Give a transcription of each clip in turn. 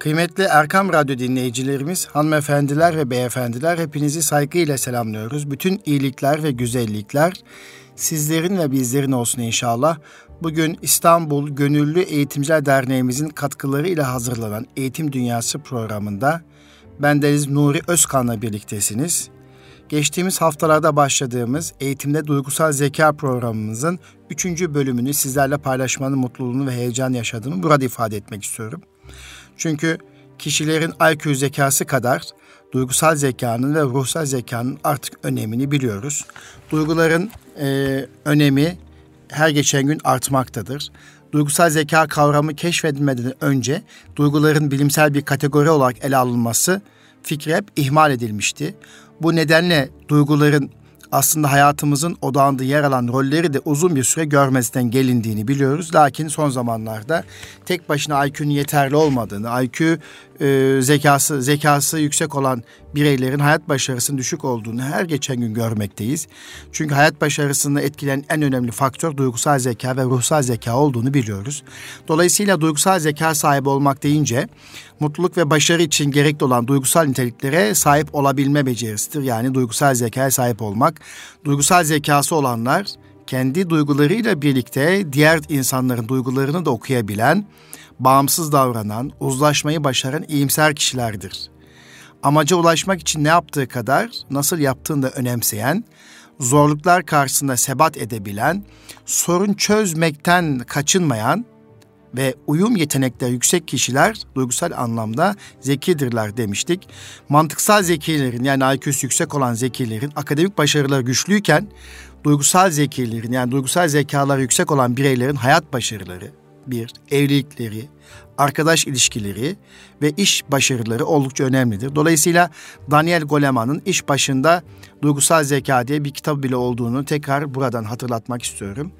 Kıymetli Erkam Radyo dinleyicilerimiz, hanımefendiler ve beyefendiler hepinizi saygıyla selamlıyoruz. Bütün iyilikler ve güzellikler sizlerin ve bizlerin olsun inşallah. Bugün İstanbul Gönüllü Eğitimciler Derneğimizin katkılarıyla hazırlanan Eğitim Dünyası programında bendeniz Nuri Özkan'la birliktesiniz. Geçtiğimiz haftalarda başladığımız Eğitimde Duygusal Zeka programımızın üçüncü bölümünü sizlerle paylaşmanın mutluluğunu ve heyecan yaşadığımı burada ifade etmek istiyorum. Çünkü kişilerin IQ zekası kadar duygusal zekanın ve ruhsal zekanın artık önemini biliyoruz. Duyguların e, önemi her geçen gün artmaktadır. Duygusal zeka kavramı keşfedilmeden önce duyguların bilimsel bir kategori olarak ele alınması fikri hep ihmal edilmişti. Bu nedenle duyguların aslında hayatımızın odağında yer alan rolleri de uzun bir süre görmezden gelindiğini biliyoruz. Lakin son zamanlarda tek başına IQ'nun yeterli olmadığını, IQ e, zekası zekası yüksek olan bireylerin hayat başarısının düşük olduğunu her geçen gün görmekteyiz. Çünkü hayat başarısını etkileyen en önemli faktör duygusal zeka ve ruhsal zeka olduğunu biliyoruz. Dolayısıyla duygusal zeka sahibi olmak deyince mutluluk ve başarı için gerekli olan duygusal niteliklere sahip olabilme becerisidir. Yani duygusal zekaya sahip olmak. Duygusal zekası olanlar kendi duygularıyla birlikte diğer insanların duygularını da okuyabilen, bağımsız davranan, uzlaşmayı başaran iyimser kişilerdir. Amaca ulaşmak için ne yaptığı kadar nasıl yaptığını da önemseyen, zorluklar karşısında sebat edebilen, sorun çözmekten kaçınmayan ve uyum yetenekleri yüksek kişiler duygusal anlamda zekidirler demiştik. Mantıksal zekilerin yani IQ'su yüksek olan zekilerin akademik başarıları güçlüyken duygusal zekilerin yani duygusal zekaları yüksek olan bireylerin hayat başarıları, bir, evlilikleri, arkadaş ilişkileri ve iş başarıları oldukça önemlidir. Dolayısıyla Daniel Goleman'ın iş başında duygusal zeka diye bir kitap bile olduğunu tekrar buradan hatırlatmak istiyorum.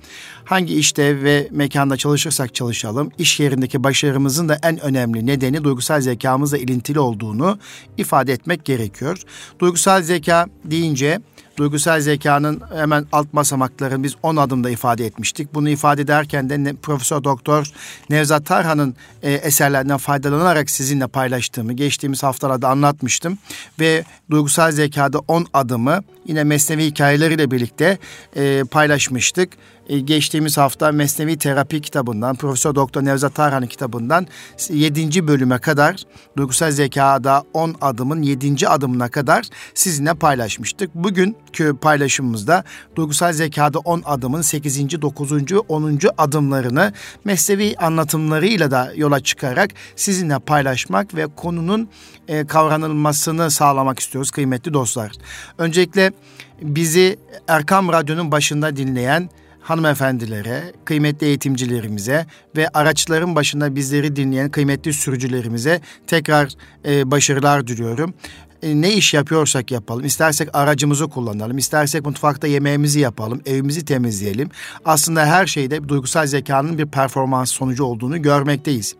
Hangi işte ve mekanda çalışırsak çalışalım, iş yerindeki başarımızın da en önemli nedeni duygusal zekamızla ilintili olduğunu ifade etmek gerekiyor. Duygusal zeka deyince duygusal zekanın hemen alt basamaklarını biz 10 adımda ifade etmiştik. Bunu ifade ederken de Profesör Doktor Nevzat Tarhan'ın e, eserlerinden faydalanarak sizinle paylaştığımı geçtiğimiz haftalarda anlatmıştım. Ve duygusal zekada 10 adımı yine mesnevi hikayeleriyle birlikte e, paylaşmıştık. E, geçtiğimiz hafta Mesnevi Terapi kitabından, Profesör Doktor Nevzat Tarhan'ın kitabından 7. bölüme kadar duygusal zekada 10 adımın 7. adımına kadar sizinle paylaşmıştık. Bugünkü paylaşımımızda duygusal zekada 10 adımın 8. 9. 10. adımlarını mesnevi anlatımlarıyla da yola çıkarak sizinle paylaşmak ve konunun e, kavranılmasını sağlamak istiyoruz kıymetli dostlar. Öncelikle bizi Erkam Radyo'nun başında dinleyen hanımefendilere, kıymetli eğitimcilerimize ve araçların başında bizleri dinleyen kıymetli sürücülerimize tekrar e, başarılar diliyorum. E, ne iş yapıyorsak yapalım. İstersek aracımızı kullanalım. istersek mutfakta yemeğimizi yapalım. Evimizi temizleyelim. Aslında her şeyde duygusal zekanın bir performans sonucu olduğunu görmekteyiz.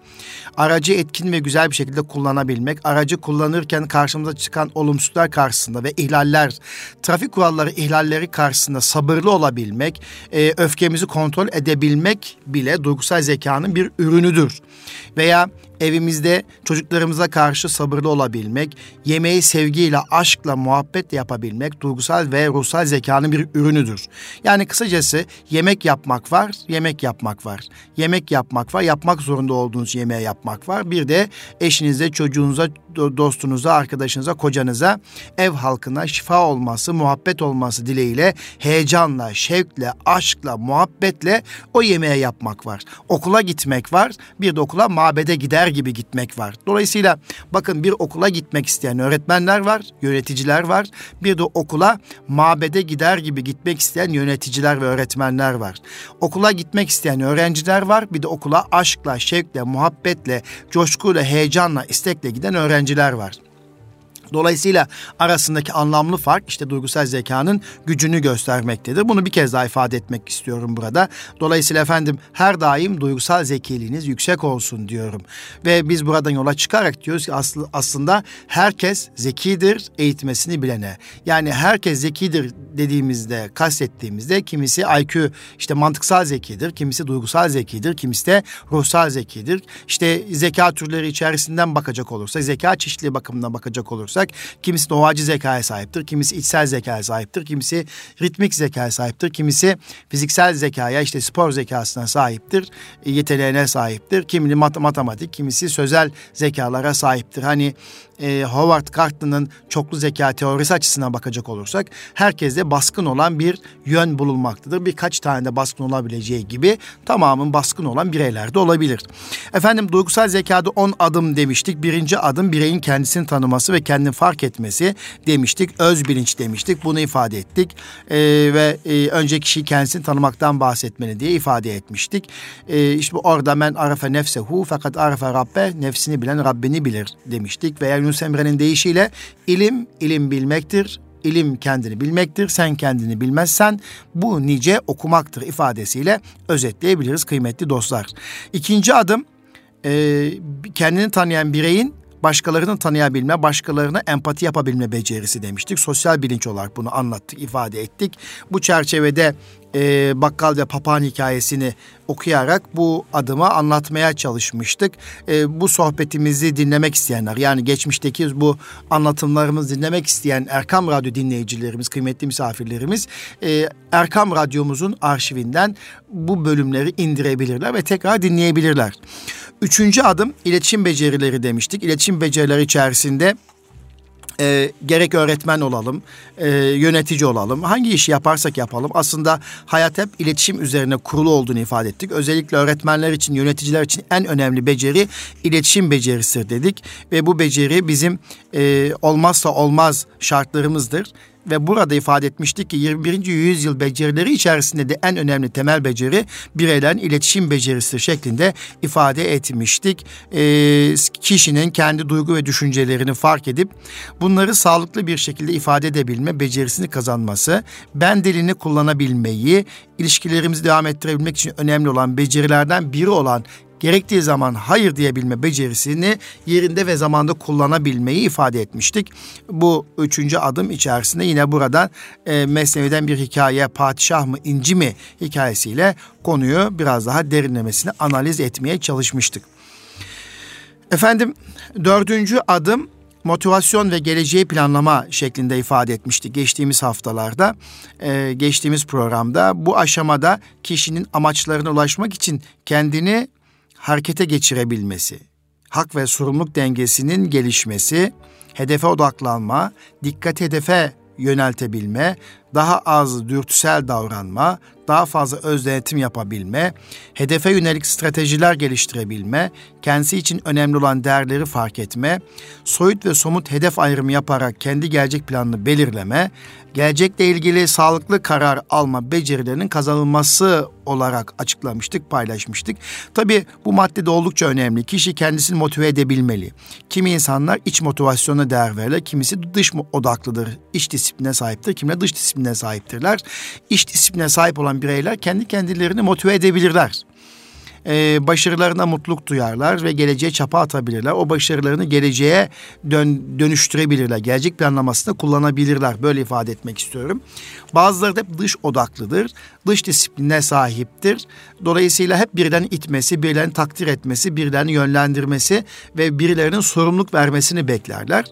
Aracı etkin ve güzel bir şekilde kullanabilmek, aracı kullanırken karşımıza çıkan olumsuzluklar karşısında ve ihlaller, trafik kuralları ihlalleri karşısında sabırlı olabilmek, e, öfkemizi kontrol edebilmek bile duygusal zekanın bir ürünüdür. Veya evimizde çocuklarımıza karşı sabırlı olabilmek, yemeği sevgiyle, aşkla, muhabbetle yapabilmek duygusal ve ruhsal zekanın bir ürünüdür. Yani kısacası yemek yapmak var, yemek yapmak var. Yemek yapmak var, yapmak zorunda olduğunuz yemeği yapmak var. Bir de eşinize, çocuğunuza, dostunuza, arkadaşınıza, kocanıza, ev halkına şifa olması, muhabbet olması dileğiyle heyecanla, şevkle, aşkla, muhabbetle o yemeği yapmak var. Okula gitmek var, bir de okula mabede gider gibi gitmek var. Dolayısıyla bakın bir okula gitmek isteyen öğretmenler var, yöneticiler var. Bir de okula mabede gider gibi gitmek isteyen yöneticiler ve öğretmenler var. Okula gitmek isteyen öğrenciler var. Bir de okula aşkla, şevkle, muhabbetle, coşkuyla, heyecanla, istekle giden öğrenciler var. Dolayısıyla arasındaki anlamlı fark işte duygusal zekanın gücünü göstermektedir. Bunu bir kez daha ifade etmek istiyorum burada. Dolayısıyla efendim her daim duygusal zekiliğiniz yüksek olsun diyorum. Ve biz buradan yola çıkarak diyoruz ki aslında herkes zekidir eğitmesini bilene. Yani herkes zekidir dediğimizde, kastettiğimizde kimisi IQ işte mantıksal zekidir, kimisi duygusal zekidir, kimisi de ruhsal zekidir. İşte zeka türleri içerisinden bakacak olursa, zeka çeşitli bakımından bakacak olursa bakarsak kimisi doğacı zekaya sahiptir, kimisi içsel zekaya sahiptir, kimisi ritmik zekaya sahiptir, kimisi fiziksel zekaya işte spor zekasına sahiptir, yeteneğine sahiptir. Kimisi matematik, kimisi sözel zekalara sahiptir. Hani e, Howard Cartman'ın çoklu zeka teorisi açısından bakacak olursak herkeste baskın olan bir yön bulunmaktadır. Birkaç tane de baskın olabileceği gibi tamamın baskın olan bireylerde olabilir. Efendim duygusal zekada 10 adım demiştik. Birinci adım bireyin kendisini tanıması ve kendini fark etmesi demiştik. Öz bilinç demiştik. Bunu ifade ettik. E, ve e, önce kişi kendisini tanımaktan bahsetmeli diye ifade etmiştik. E, işte orada men arafe nefsehu fakat arafe rabbe nefsini bilen Rabbini bilir demiştik. Veya Yunus Emre'nin deyişiyle ilim ilim bilmektir. İlim kendini bilmektir. Sen kendini bilmezsen bu nice okumaktır ifadesiyle özetleyebiliriz kıymetli dostlar. İkinci adım e, kendini tanıyan bireyin başkalarını tanıyabilme, başkalarına empati yapabilme becerisi demiştik. Sosyal bilinç olarak bunu anlattık, ifade ettik. Bu çerçevede e, bakkal ve papağan hikayesini okuyarak bu adımı anlatmaya çalışmıştık. E, bu sohbetimizi dinlemek isteyenler yani geçmişteki bu anlatımlarımızı dinlemek isteyen Erkam Radyo dinleyicilerimiz, kıymetli misafirlerimiz e, Erkam Radyomuzun arşivinden bu bölümleri indirebilirler ve tekrar dinleyebilirler. Üçüncü adım iletişim becerileri demiştik. İletişim becerileri içerisinde e, gerek öğretmen olalım, e, yönetici olalım, hangi işi yaparsak yapalım aslında hayat hep iletişim üzerine kurulu olduğunu ifade ettik. Özellikle öğretmenler için, yöneticiler için en önemli beceri iletişim becerisidir dedik ve bu beceri bizim e, olmazsa olmaz şartlarımızdır ve burada ifade etmiştik ki 21. yüzyıl becerileri içerisinde de en önemli temel beceri bireylerin iletişim becerisi şeklinde ifade etmiştik. E, kişinin kendi duygu ve düşüncelerini fark edip bunları sağlıklı bir şekilde ifade edebilme becerisini kazanması, ben dilini kullanabilmeyi, ilişkilerimizi devam ettirebilmek için önemli olan becerilerden biri olan gerektiği zaman hayır diyebilme becerisini yerinde ve zamanda kullanabilmeyi ifade etmiştik. Bu üçüncü adım içerisinde yine buradan e, Mesnevi'den bir hikaye padişah mı inci mi hikayesiyle konuyu biraz daha derinlemesine analiz etmeye çalışmıştık. Efendim dördüncü adım motivasyon ve geleceği planlama şeklinde ifade etmişti geçtiğimiz haftalarda, e, geçtiğimiz programda. Bu aşamada kişinin amaçlarına ulaşmak için kendini harekete geçirebilmesi, hak ve sorumluluk dengesinin gelişmesi, hedefe odaklanma, dikkat hedefe yöneltebilme, daha az dürtüsel davranma, daha fazla öz denetim yapabilme, hedefe yönelik stratejiler geliştirebilme, kendisi için önemli olan değerleri fark etme, soyut ve somut hedef ayrımı yaparak kendi gelecek planını belirleme, gelecekle ilgili sağlıklı karar alma becerilerinin kazanılması olarak açıklamıştık, paylaşmıştık. Tabii bu madde de oldukça önemli. Kişi kendisini motive edebilmeli. Kimi insanlar iç motivasyona değer verirler, kimisi dış odaklıdır, iç disipline sahiptir, kimine dış disipline sahiptirler. İç disipline sahip olan bireyler kendi kendilerini motive edebilirler e, başarılarına mutluluk duyarlar ve geleceğe çapa atabilirler. O başarılarını geleceğe dön, dönüştürebilirler. Gelecek planlamasında kullanabilirler. Böyle ifade etmek istiyorum. Bazıları da hep dış odaklıdır. Dış disipline sahiptir. Dolayısıyla hep birilerini itmesi, birilerini takdir etmesi, birilerini yönlendirmesi ve birilerinin sorumluluk vermesini beklerler.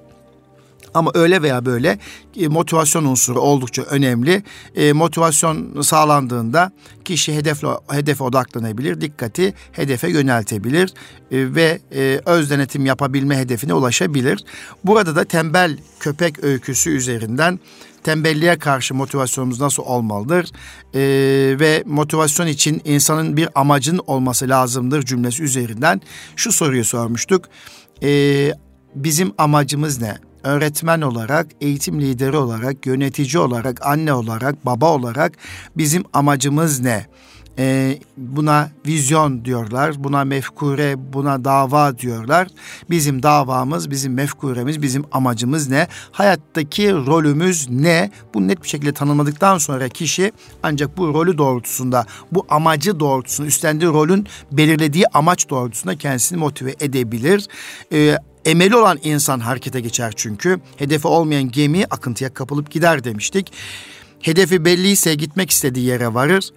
Ama öyle veya böyle e, motivasyon unsuru oldukça önemli. E, motivasyon sağlandığında kişi hedefle hedefe odaklanabilir, dikkati hedefe yöneltebilir e, ve e, öz denetim yapabilme hedefine ulaşabilir. Burada da tembel köpek öyküsü üzerinden tembelliğe karşı motivasyonumuz nasıl olmalıdır ee, ve motivasyon için insanın bir amacın olması lazımdır cümlesi üzerinden şu soruyu sormuştuk. Ee, bizim amacımız ne? Öğretmen olarak, eğitim lideri olarak, yönetici olarak, anne olarak, baba olarak bizim amacımız ne? E, buna vizyon diyorlar, buna mefkure, buna dava diyorlar. Bizim davamız, bizim mefkuremiz, bizim amacımız ne? Hayattaki rolümüz ne? Bu net bir şekilde tanımladıktan sonra kişi ancak bu rolü doğrultusunda, bu amacı doğrultusunda, üstlendiği rolün belirlediği amaç doğrultusunda kendisini motive edebilir. E, Emeli olan insan harekete geçer çünkü. Hedefi olmayan gemi akıntıya kapılıp gider demiştik. Hedefi belliyse gitmek istediği yere varır.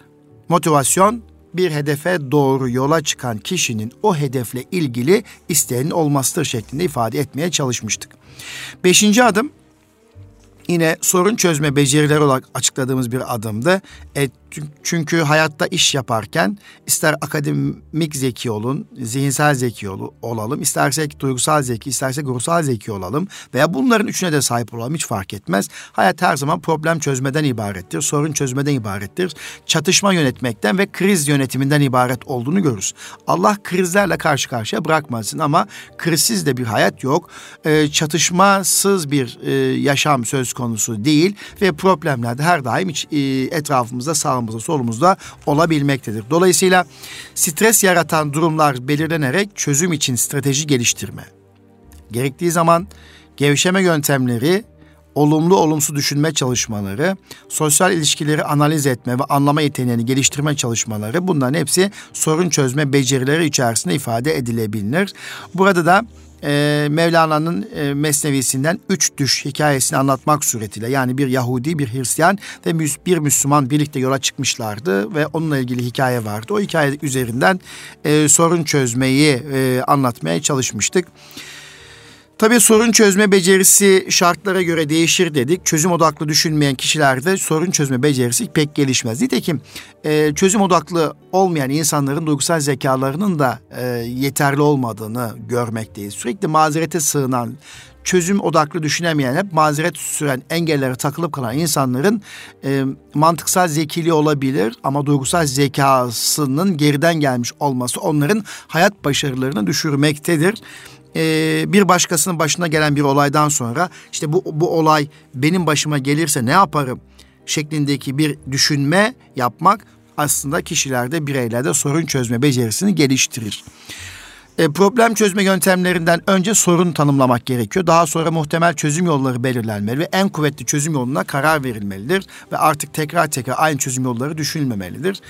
Motivasyon bir hedefe doğru yola çıkan kişinin o hedefle ilgili isteğinin olmasıdır şeklinde ifade etmeye çalışmıştık. Beşinci adım yine sorun çözme becerileri olarak açıkladığımız bir adımdı. E, çünkü hayatta iş yaparken ister akademik zeki olun, zihinsel zeki ol, olalım, istersek duygusal zeki, istersek ruhsal zeki olalım veya bunların üçüne de sahip olalım hiç fark etmez. Hayat her zaman problem çözmeden ibarettir, sorun çözmeden ibarettir. Çatışma yönetmekten ve kriz yönetiminden ibaret olduğunu görürüz. Allah krizlerle karşı karşıya bırakmasın ama krizsiz de bir hayat yok. E, çatışmasız bir e, yaşam söz konusu değil ve problemler de her daim hiç, e, etrafımızda sağ sağımızda solumuzda olabilmektedir. Dolayısıyla stres yaratan durumlar belirlenerek çözüm için strateji geliştirme. Gerektiği zaman gevşeme yöntemleri, olumlu olumsuz düşünme çalışmaları, sosyal ilişkileri analiz etme ve anlama yeteneğini geliştirme çalışmaları bunların hepsi sorun çözme becerileri içerisinde ifade edilebilir. Burada da e, Mevlana'nın e, Mesnevisinden üç düş hikayesini anlatmak suretiyle yani bir Yahudi, bir Hristiyan ve bir Müslüman birlikte yola çıkmışlardı ve onunla ilgili hikaye vardı. O hikaye üzerinden e, sorun çözmeyi e, anlatmaya çalışmıştık. Tabii sorun çözme becerisi şartlara göre değişir dedik. Çözüm odaklı düşünmeyen kişilerde sorun çözme becerisi pek gelişmez. Nitekim e, çözüm odaklı olmayan insanların duygusal zekalarının da e, yeterli olmadığını görmekteyiz. Sürekli mazerete sığınan, çözüm odaklı düşünemeyen, hep mazeret süren engellere takılıp kalan insanların e, mantıksal zekiliği olabilir ama duygusal zekasının geriden gelmiş olması onların hayat başarılarını düşürmektedir e, bir başkasının başına gelen bir olaydan sonra işte bu, bu olay benim başıma gelirse ne yaparım şeklindeki bir düşünme yapmak aslında kişilerde bireylerde sorun çözme becerisini geliştirir. E, problem çözme yöntemlerinden önce sorun tanımlamak gerekiyor. Daha sonra muhtemel çözüm yolları belirlenmeli ve en kuvvetli çözüm yoluna karar verilmelidir. Ve artık tekrar tekrar aynı çözüm yolları düşünülmemelidir.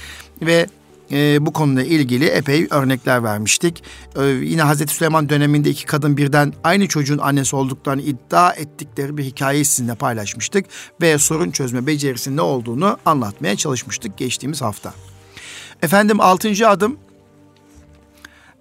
Ve e, bu konuyla ilgili epey örnekler vermiştik. E, yine Hazreti Süleyman döneminde iki kadın birden aynı çocuğun annesi olduklarını iddia ettikleri bir hikayeyi sizinle paylaşmıştık. Ve sorun çözme becerisinin ne olduğunu anlatmaya çalışmıştık geçtiğimiz hafta. Efendim altıncı adım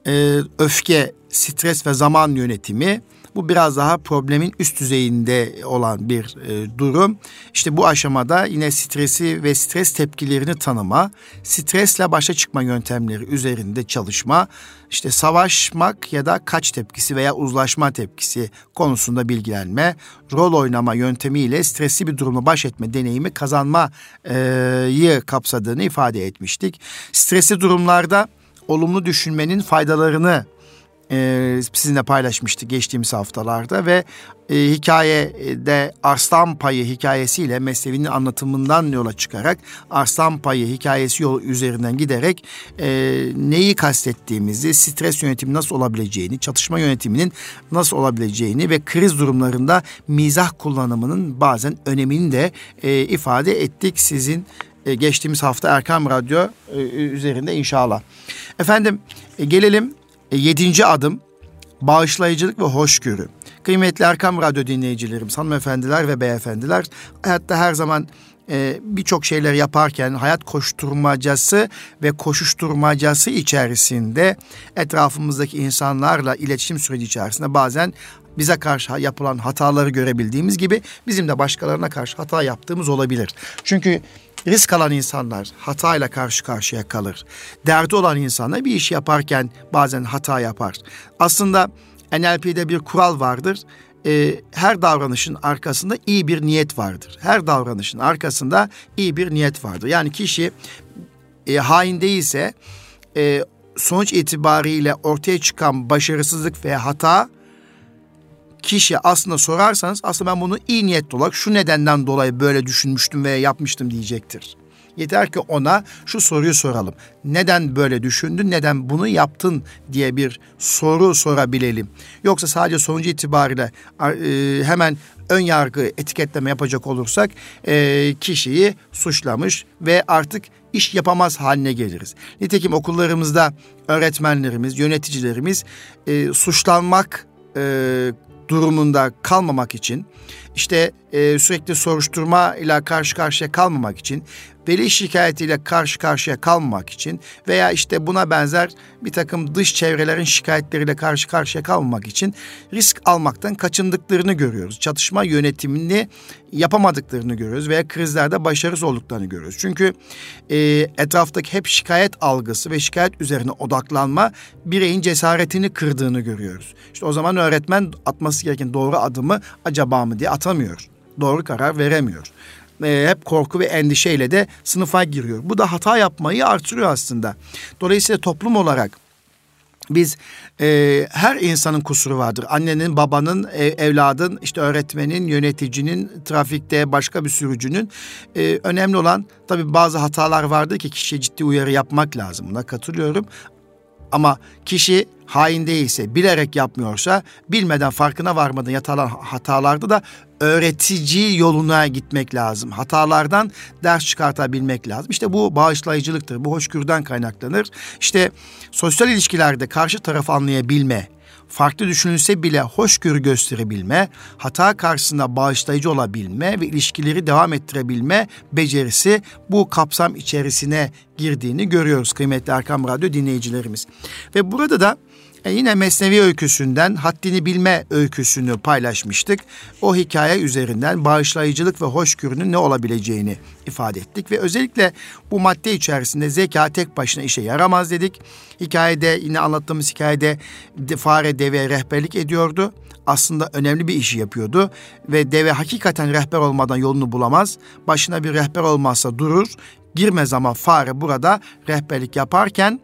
e, öfke, stres ve zaman yönetimi. Bu biraz daha problemin üst düzeyinde olan bir e, durum. İşte bu aşamada yine stresi ve stres tepkilerini tanıma, stresle başa çıkma yöntemleri üzerinde çalışma, işte savaşmak ya da kaç tepkisi veya uzlaşma tepkisi konusunda bilgilenme, rol oynama yöntemiyle stresli bir durumla baş etme deneyimi kazanmayı kapsadığını ifade etmiştik. Stresli durumlarda olumlu düşünmenin faydalarını e, sizinle paylaşmıştık geçtiğimiz haftalarda ve e, hikayede Arslan Payı hikayesiyle Mesnevi'nin anlatımından yola çıkarak Arslan Payı hikayesi yol üzerinden giderek e, neyi kastettiğimizi, stres yönetimi nasıl olabileceğini, çatışma yönetiminin nasıl olabileceğini ve kriz durumlarında mizah kullanımının bazen önemini de e, ifade ettik sizin e, geçtiğimiz hafta Erkam Radyo e, üzerinde inşallah. Efendim e, gelelim yedinci adım bağışlayıcılık ve hoşgörü. Kıymetli Erkam Radyo dinleyicilerimiz, hanımefendiler ve beyefendiler, hayatta her zaman e, birçok şeyler yaparken hayat koşturmacası ve koşuşturmacası içerisinde etrafımızdaki insanlarla iletişim süreci içerisinde bazen bize karşı yapılan hataları görebildiğimiz gibi bizim de başkalarına karşı hata yaptığımız olabilir. Çünkü risk alan insanlar hatayla karşı karşıya kalır. Derdi olan insanlar bir iş yaparken bazen hata yapar. Aslında NLP'de bir kural vardır. Ee, her davranışın arkasında iyi bir niyet vardır. Her davranışın arkasında iyi bir niyet vardır. Yani kişi e, hain değilse e, sonuç itibariyle ortaya çıkan başarısızlık ve hata kişi aslında sorarsanız aslında ben bunu iyi niyetli olarak şu nedenden dolayı böyle düşünmüştüm veya yapmıştım diyecektir. Yeter ki ona şu soruyu soralım. Neden böyle düşündün, neden bunu yaptın diye bir soru sorabilelim. Yoksa sadece sonucu itibariyle e, hemen ön yargı etiketleme yapacak olursak e, kişiyi suçlamış ve artık iş yapamaz haline geliriz. Nitekim okullarımızda öğretmenlerimiz, yöneticilerimiz e, suçlanmak e, durumunda kalmamak için işte e, sürekli soruşturma ile karşı karşıya kalmamak için veli şikayetiyle karşı karşıya kalmamak için veya işte buna benzer bir takım dış çevrelerin şikayetleriyle karşı karşıya kalmamak için risk almaktan kaçındıklarını görüyoruz. Çatışma yönetimini yapamadıklarını görüyoruz veya krizlerde başarısız olduklarını görüyoruz. Çünkü e, etraftaki hep şikayet algısı ve şikayet üzerine odaklanma bireyin cesaretini kırdığını görüyoruz. İşte o zaman öğretmen atması gereken doğru adımı acaba mı diye atamıyor. Doğru karar veremiyor e, hep korku ve endişeyle de sınıfa giriyor. Bu da hata yapmayı artırıyor aslında. Dolayısıyla toplum olarak biz e, her insanın kusuru vardır. Annenin, babanın, ev, evladın, işte öğretmenin, yöneticinin, trafikte başka bir sürücünün. E, önemli olan tabii bazı hatalar vardır ki kişiye ciddi uyarı yapmak lazım. Buna katılıyorum. Ama kişi hain değilse, bilerek yapmıyorsa, bilmeden farkına varmadan yatalan hatalarda da öğretici yoluna gitmek lazım. Hatalardan ders çıkartabilmek lazım. İşte bu bağışlayıcılıktır. Bu hoşgörüden kaynaklanır. İşte sosyal ilişkilerde karşı tarafı anlayabilme, farklı düşünülse bile hoşgörü gösterebilme, hata karşısında bağışlayıcı olabilme ve ilişkileri devam ettirebilme becerisi bu kapsam içerisine girdiğini görüyoruz kıymetli Erkam Radyo dinleyicilerimiz. Ve burada da e yine Mesnevi öyküsünden haddini bilme öyküsünü paylaşmıştık. O hikaye üzerinden bağışlayıcılık ve hoşgörünün ne olabileceğini ifade ettik. Ve özellikle bu madde içerisinde zeka tek başına işe yaramaz dedik. Hikayede yine anlattığımız hikayede fare deveye rehberlik ediyordu. Aslında önemli bir işi yapıyordu ve deve hakikaten rehber olmadan yolunu bulamaz. Başına bir rehber olmazsa durur. Girmez ama fare burada rehberlik yaparken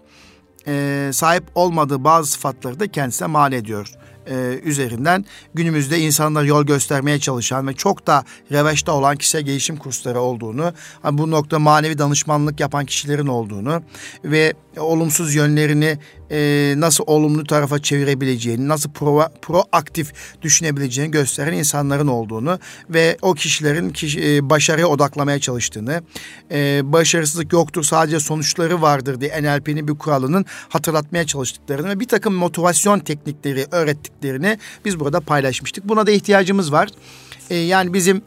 e, sahip olmadığı bazı sıfatları da kendisine mal ediyor. E, üzerinden günümüzde insanlar yol göstermeye çalışan ve çok da revaçta olan kişisel gelişim kursları olduğunu, bu nokta manevi danışmanlık yapan kişilerin olduğunu ve olumsuz yönlerini e, nasıl olumlu tarafa çevirebileceğini, nasıl pro, proaktif düşünebileceğini gösteren insanların olduğunu ve o kişilerin kişi, e, başarıya odaklamaya çalıştığını, e, başarısızlık yoktur sadece sonuçları vardır diye NLP'nin bir kuralının hatırlatmaya çalıştıklarını ve bir takım motivasyon teknikleri öğrettiklerini biz burada paylaşmıştık. Buna da ihtiyacımız var. E, yani bizim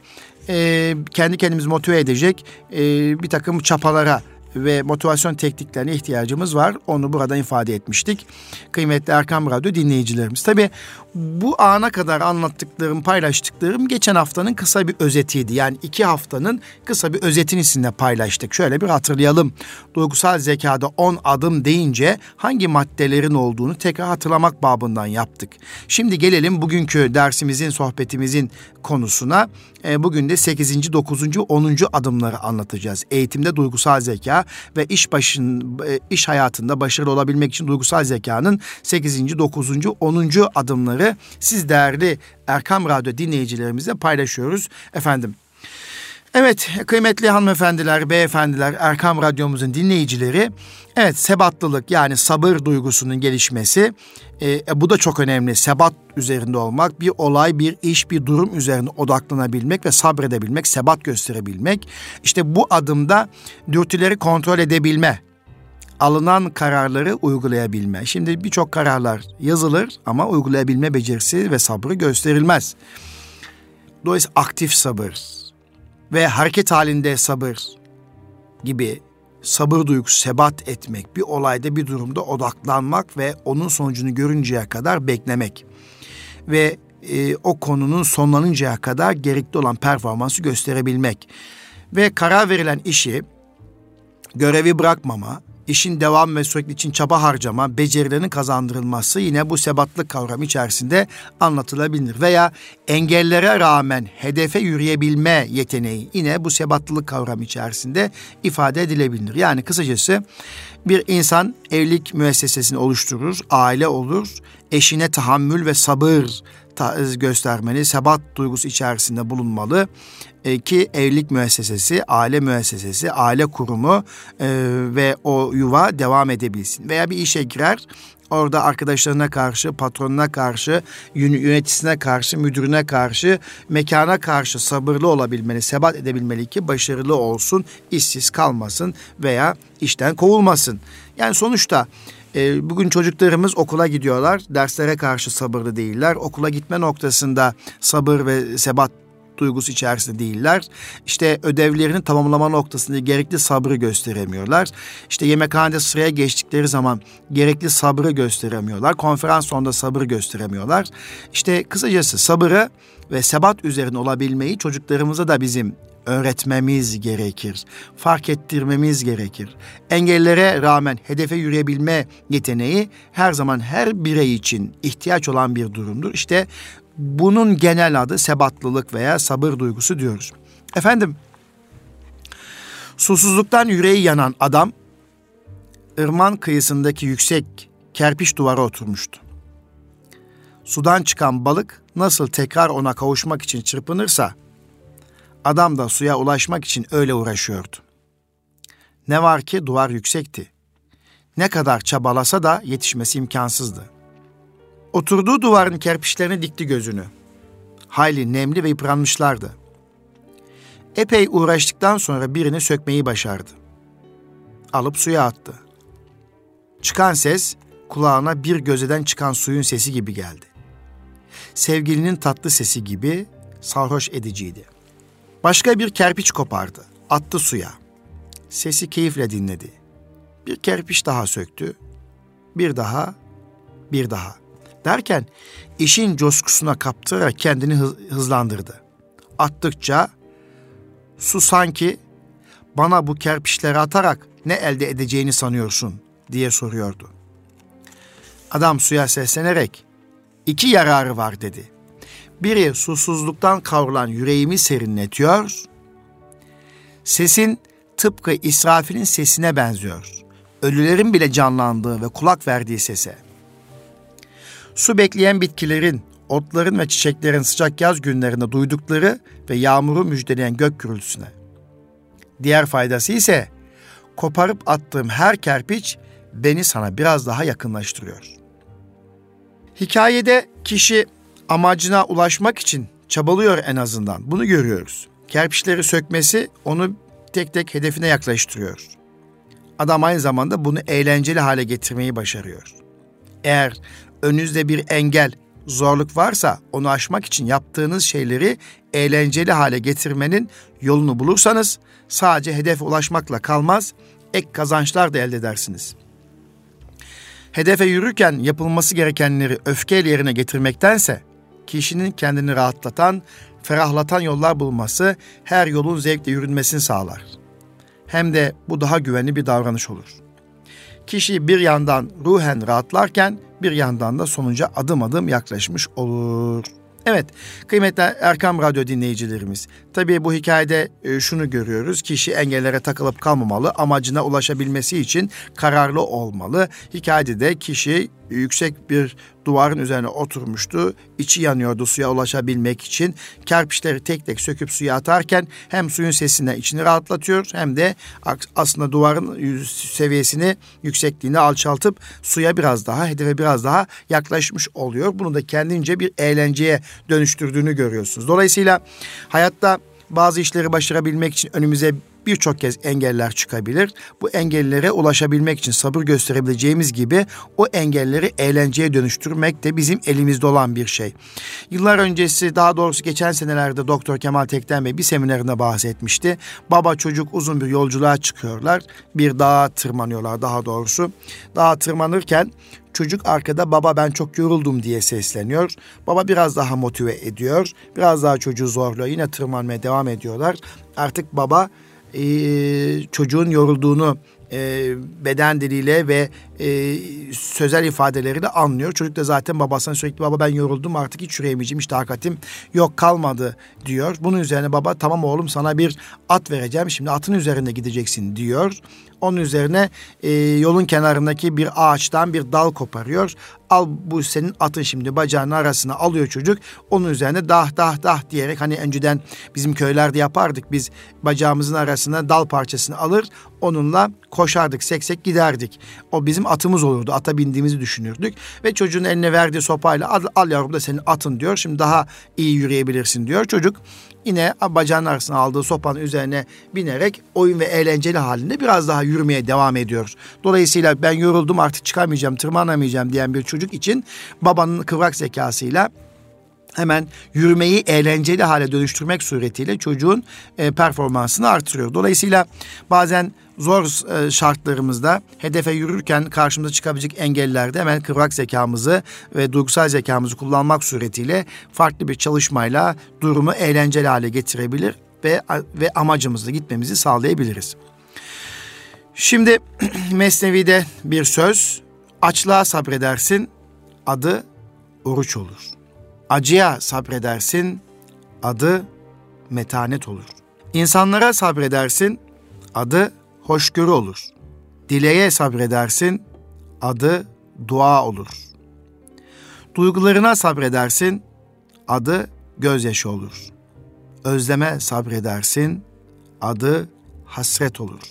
e, kendi kendimizi motive edecek e, bir takım çapalara ve motivasyon tekniklerine ihtiyacımız var. Onu burada ifade etmiştik. Kıymetli Erkam Radyo dinleyicilerimiz. Tabi bu ana kadar anlattıklarım, paylaştıklarım geçen haftanın kısa bir özetiydi. Yani iki haftanın kısa bir özetini sizinle paylaştık. Şöyle bir hatırlayalım. Duygusal zekada 10 adım deyince hangi maddelerin olduğunu tekrar hatırlamak babından yaptık. Şimdi gelelim bugünkü dersimizin, sohbetimizin konusuna. E, bugün de 8. 9. 10. adımları anlatacağız. Eğitimde duygusal zeka ve iş başın e, iş hayatında başarılı olabilmek için duygusal zekanın 8. 9. 10. adımları siz değerli Erkam Radyo dinleyicilerimizle paylaşıyoruz. Efendim Evet kıymetli hanımefendiler, beyefendiler, Erkam Radyomuzun dinleyicileri, evet sebatlılık yani sabır duygusunun gelişmesi, e, e, bu da çok önemli. Sebat üzerinde olmak, bir olay, bir iş, bir durum üzerine odaklanabilmek ve sabredebilmek, sebat gösterebilmek. İşte bu adımda dürtüleri kontrol edebilme, alınan kararları uygulayabilme. Şimdi birçok kararlar yazılır ama uygulayabilme becerisi ve sabrı gösterilmez. Dolayısıyla aktif sabır, ve hareket halinde sabır gibi sabır duygusu sebat etmek, bir olayda bir durumda odaklanmak ve onun sonucunu görünceye kadar beklemek ve e, o konunun sonlanıncaya kadar gerekli olan performansı gösterebilmek ve karar verilen işi görevi bırakmama, işin devam ve sürekli için çaba harcama, becerilerinin kazandırılması yine bu sebatlık kavramı içerisinde anlatılabilir. Veya engellere rağmen hedefe yürüyebilme yeteneği yine bu sebatlılık kavramı içerisinde ifade edilebilir. Yani kısacası bir insan evlilik müessesesini oluşturur, aile olur, eşine tahammül ve sabır göstermeli, sebat duygusu içerisinde bulunmalı e, ki evlilik müessesesi, aile müessesesi, aile kurumu e, ve o yuva devam edebilsin. Veya bir işe girer, orada arkadaşlarına karşı, patronuna karşı, yöneticisine karşı, müdürüne karşı, mekana karşı sabırlı olabilmeli, sebat edebilmeli ki başarılı olsun, işsiz kalmasın veya işten kovulmasın. Yani sonuçta e, bugün çocuklarımız okula gidiyorlar, derslere karşı sabırlı değiller. Okula gitme noktasında sabır ve sebat duygusu içerisinde değiller. İşte ödevlerini tamamlama noktasında gerekli sabrı gösteremiyorlar. İşte yemekhanede sıraya geçtikleri zaman gerekli sabrı gösteremiyorlar. Konferans sonunda sabır gösteremiyorlar. İşte kısacası sabırı ve sebat üzerine olabilmeyi çocuklarımıza da bizim öğretmemiz gerekir. Fark ettirmemiz gerekir. Engellere rağmen hedefe yürüyebilme yeteneği her zaman her birey için ihtiyaç olan bir durumdur. İşte bunun genel adı sebatlılık veya sabır duygusu diyoruz. Efendim, susuzluktan yüreği yanan adam ırman kıyısındaki yüksek kerpiç duvara oturmuştu. Sudan çıkan balık nasıl tekrar ona kavuşmak için çırpınırsa adam da suya ulaşmak için öyle uğraşıyordu. Ne var ki duvar yüksekti. Ne kadar çabalasa da yetişmesi imkansızdı. Oturduğu duvarın kerpiçlerine dikti gözünü. Hayli nemli ve yıpranmışlardı. Epey uğraştıktan sonra birini sökmeyi başardı. Alıp suya attı. Çıkan ses kulağına bir gözeden çıkan suyun sesi gibi geldi. Sevgilinin tatlı sesi gibi sarhoş ediciydi. Başka bir kerpiç kopardı. Attı suya. Sesi keyifle dinledi. Bir kerpiç daha söktü. Bir daha, bir daha derken işin coşkusuna kaptırarak kendini hızlandırdı. Attıkça su sanki bana bu kerpiçleri atarak ne elde edeceğini sanıyorsun diye soruyordu. Adam suya seslenerek iki yararı var dedi. Biri susuzluktan kavrulan yüreğimi serinletiyor. Sesin tıpkı İsrafil'in sesine benziyor. Ölülerin bile canlandığı ve kulak verdiği sese.'' Su bekleyen bitkilerin, otların ve çiçeklerin sıcak yaz günlerinde duydukları ve yağmuru müjdeleyen gök gürültüsüne. Diğer faydası ise koparıp attığım her kerpiç beni sana biraz daha yakınlaştırıyor. Hikayede kişi amacına ulaşmak için çabalıyor en azından. Bunu görüyoruz. Kerpiçleri sökmesi onu tek tek hedefine yaklaştırıyor. Adam aynı zamanda bunu eğlenceli hale getirmeyi başarıyor. Eğer önünüzde bir engel, zorluk varsa onu aşmak için yaptığınız şeyleri eğlenceli hale getirmenin yolunu bulursanız sadece hedefe ulaşmakla kalmaz, ek kazançlar da elde edersiniz. Hedefe yürürken yapılması gerekenleri öfkeyle yerine getirmektense kişinin kendini rahatlatan, ferahlatan yollar bulması her yolun zevkle yürünmesini sağlar. Hem de bu daha güvenli bir davranış olur. Kişi bir yandan ruhen rahatlarken bir yandan da sonuca adım adım yaklaşmış olur. Evet kıymetli Erkam Radyo dinleyicilerimiz. Tabii bu hikayede e, şunu görüyoruz. Kişi engellere takılıp kalmamalı. Amacına ulaşabilmesi için kararlı olmalı. Hikayede de kişi yüksek bir duvarın üzerine oturmuştu. İçi yanıyordu suya ulaşabilmek için. Kerpiçleri tek tek söküp suya atarken hem suyun sesinden içini rahatlatıyor hem de aslında duvarın seviyesini, yüksekliğini alçaltıp suya biraz daha, hedefe biraz daha yaklaşmış oluyor. Bunu da kendince bir eğlenceye dönüştürdüğünü görüyorsunuz. Dolayısıyla hayatta bazı işleri başarabilmek için önümüze birçok kez engeller çıkabilir. Bu engellere ulaşabilmek için sabır gösterebileceğimiz gibi o engelleri eğlenceye dönüştürmek de bizim elimizde olan bir şey. Yıllar öncesi daha doğrusu geçen senelerde Doktor Kemal Tekten Bey bir seminerinde bahsetmişti. Baba çocuk uzun bir yolculuğa çıkıyorlar. Bir dağa tırmanıyorlar daha doğrusu. Dağa tırmanırken Çocuk arkada baba ben çok yoruldum diye sesleniyor. Baba biraz daha motive ediyor. Biraz daha çocuğu zorluyor. Yine tırmanmaya devam ediyorlar. Artık baba e, çocuğun yorulduğunu e, beden diliyle ve e, sözel ifadeleri de anlıyor. Çocuk da zaten babasına sürekli baba ben yoruldum artık hiç yürüyemeyeceğim işte takatim yok kalmadı diyor. Bunun üzerine baba tamam oğlum sana bir at vereceğim şimdi atın üzerinde gideceksin diyor. Onun üzerine e, yolun kenarındaki bir ağaçtan bir dal koparıyor. Al bu senin atın şimdi bacağının arasına alıyor çocuk. Onun üzerine dah dah dah diyerek hani önceden bizim köylerde yapardık. Biz bacağımızın arasına dal parçasını alır onunla koşardık seksek giderdik. O bizim atımız olurdu. Ata bindiğimizi düşünürdük. Ve çocuğun eline verdiği sopayla al, al yavrum da senin atın diyor. Şimdi daha iyi yürüyebilirsin diyor. Çocuk yine bacağın arasına aldığı sopanın üzerine binerek oyun ve eğlenceli halinde biraz daha yürümeye devam ediyor. Dolayısıyla ben yoruldum artık çıkamayacağım, tırmanamayacağım diyen bir çocuk için babanın kıvrak zekasıyla hemen yürümeyi eğlenceli hale dönüştürmek suretiyle çocuğun e, performansını artırıyor. Dolayısıyla bazen zor e, şartlarımızda hedefe yürürken karşımıza çıkabilecek engellerde hemen kıvrak zekamızı ve duygusal zekamızı kullanmak suretiyle farklı bir çalışmayla durumu eğlenceli hale getirebilir ve ve amacımızda gitmemizi sağlayabiliriz. Şimdi Mesnevi'de bir söz açlığa sabredersin adı oruç olur. Acıya sabredersin adı metanet olur. İnsanlara sabredersin adı hoşgörü olur. Dileğe sabredersin, adı dua olur. Duygularına sabredersin, adı gözyaşı olur. Özleme sabredersin, adı hasret olur.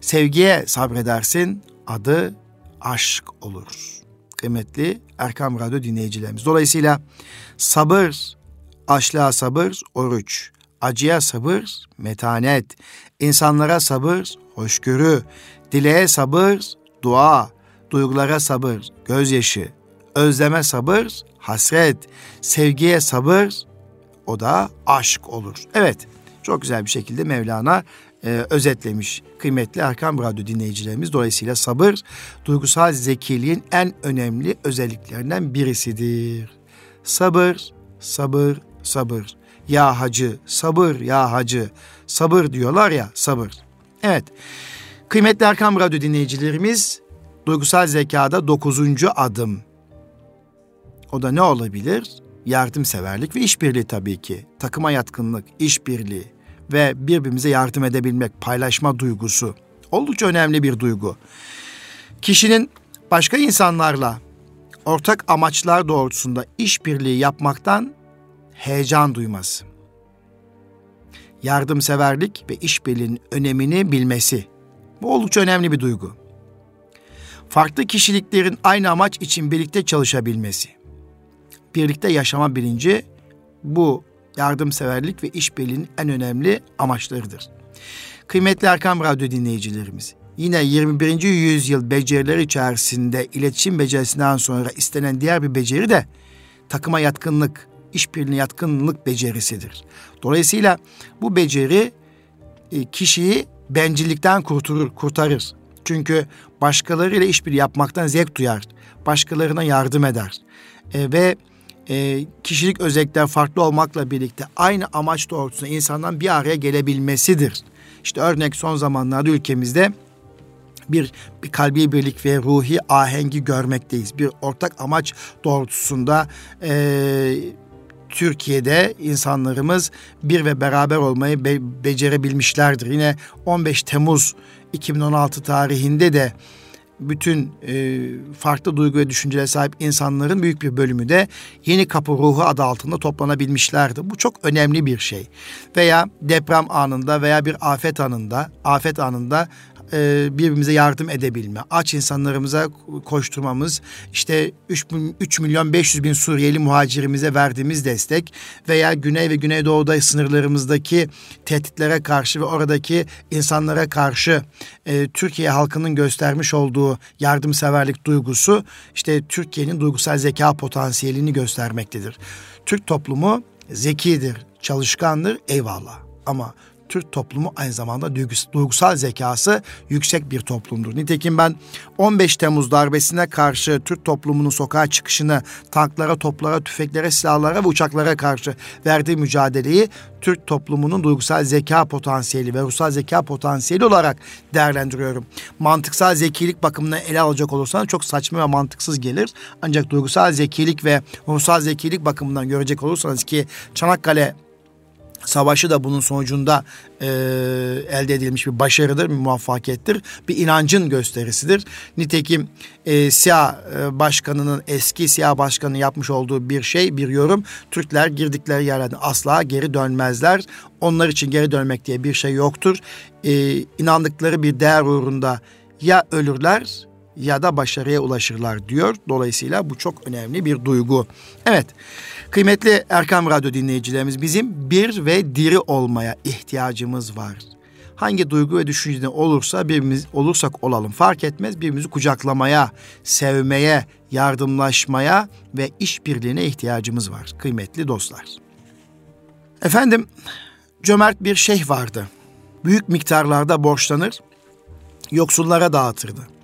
Sevgiye sabredersin, adı aşk olur. Kıymetli Erkam Radyo dinleyicilerimiz. Dolayısıyla sabır, açlığa sabır, oruç. Acıya sabır, metanet. insanlara sabır, hoşgörü, dileğe sabır, dua, duygulara sabır, gözyaşı, özleme sabır, hasret, sevgiye sabır, o da aşk olur. Evet, çok güzel bir şekilde Mevlana e, özetlemiş kıymetli Erkam Radyo dinleyicilerimiz. Dolayısıyla sabır, duygusal zekiliğin en önemli özelliklerinden birisidir. Sabır, sabır, sabır. Ya hacı, sabır ya hacı, sabır diyorlar ya sabır. Evet. Kıymetli Erkam Radyo dinleyicilerimiz duygusal zekada dokuzuncu adım. O da ne olabilir? Yardımseverlik ve işbirliği tabii ki. Takıma yatkınlık, işbirliği ve birbirimize yardım edebilmek, paylaşma duygusu. Oldukça önemli bir duygu. Kişinin başka insanlarla ortak amaçlar doğrultusunda işbirliği yapmaktan heyecan duyması yardımseverlik ve işbirliğinin önemini bilmesi. Bu oldukça önemli bir duygu. Farklı kişiliklerin aynı amaç için birlikte çalışabilmesi. Birlikte yaşama bilinci bu yardımseverlik ve işbirliğinin en önemli amaçlarıdır. Kıymetli Erkam Radyo dinleyicilerimiz, yine 21. yüzyıl becerileri içerisinde iletişim becerisinden sonra istenen diğer bir beceri de takıma yatkınlık, işbirliğine yatkınlık becerisidir. Dolayısıyla bu beceri e, kişiyi bencillikten kurtarır, kurtarır. Çünkü başkalarıyla işbirliği yapmaktan zevk duyar. Başkalarına yardım eder. E, ve e, kişilik özellikler farklı olmakla birlikte aynı amaç doğrultusunda insandan bir araya gelebilmesidir. İşte örnek son zamanlarda ülkemizde bir, bir kalbi birlik ve ruhi ahengi görmekteyiz. Bir ortak amaç doğrultusunda e, Türkiye'de insanlarımız bir ve beraber olmayı be- becerebilmişlerdir. Yine 15 Temmuz 2016 tarihinde de bütün e, farklı duygu ve düşüncelere sahip insanların büyük bir bölümü de Yeni Kapı Ruhu adı altında toplanabilmişlerdi. Bu çok önemli bir şey. Veya deprem anında veya bir afet anında, afet anında e, birbirimize yardım edebilme, aç insanlarımıza koşturmamız, işte 3, 3 milyon 500 bin Suriyeli muhacirimize verdiğimiz destek veya Güney ve Güneydoğu'da sınırlarımızdaki tehditlere karşı ve oradaki insanlara karşı e, Türkiye halkının göstermiş olduğu yardımseverlik duygusu işte Türkiye'nin duygusal zeka potansiyelini göstermektedir. Türk toplumu zekidir, çalışkandır eyvallah ama Türk toplumu aynı zamanda duygusal zekası yüksek bir toplumdur. Nitekim ben 15 Temmuz darbesine karşı Türk toplumunun sokağa çıkışını tanklara, toplara, tüfeklere, silahlara ve uçaklara karşı verdiği mücadeleyi Türk toplumunun duygusal zeka potansiyeli ve ruhsal zeka potansiyeli olarak değerlendiriyorum. Mantıksal zekilik bakımından ele alacak olursanız çok saçma ve mantıksız gelir. Ancak duygusal zekilik ve ruhsal zekilik bakımından görecek olursanız ki Çanakkale Savaşı da bunun sonucunda e, elde edilmiş bir başarıdır, bir muvaffakiyettir. Bir inancın gösterisidir. Nitekim e, siyah e, başkanının, eski siyah başkanın yapmış olduğu bir şey, bir yorum. Türkler girdikleri yerlerden asla geri dönmezler. Onlar için geri dönmek diye bir şey yoktur. E, inandıkları bir değer uğrunda ya ölürler ya da başarıya ulaşırlar diyor. Dolayısıyla bu çok önemli bir duygu. Evet. Kıymetli Erkam Radyo dinleyicilerimiz bizim bir ve diri olmaya ihtiyacımız var. Hangi duygu ve düşüncede olursa birimiz olursak olalım fark etmez birbirimizi kucaklamaya, sevmeye, yardımlaşmaya ve işbirliğine ihtiyacımız var kıymetli dostlar. Efendim cömert bir şeyh vardı. Büyük miktarlarda borçlanır, yoksullara dağıtırdı.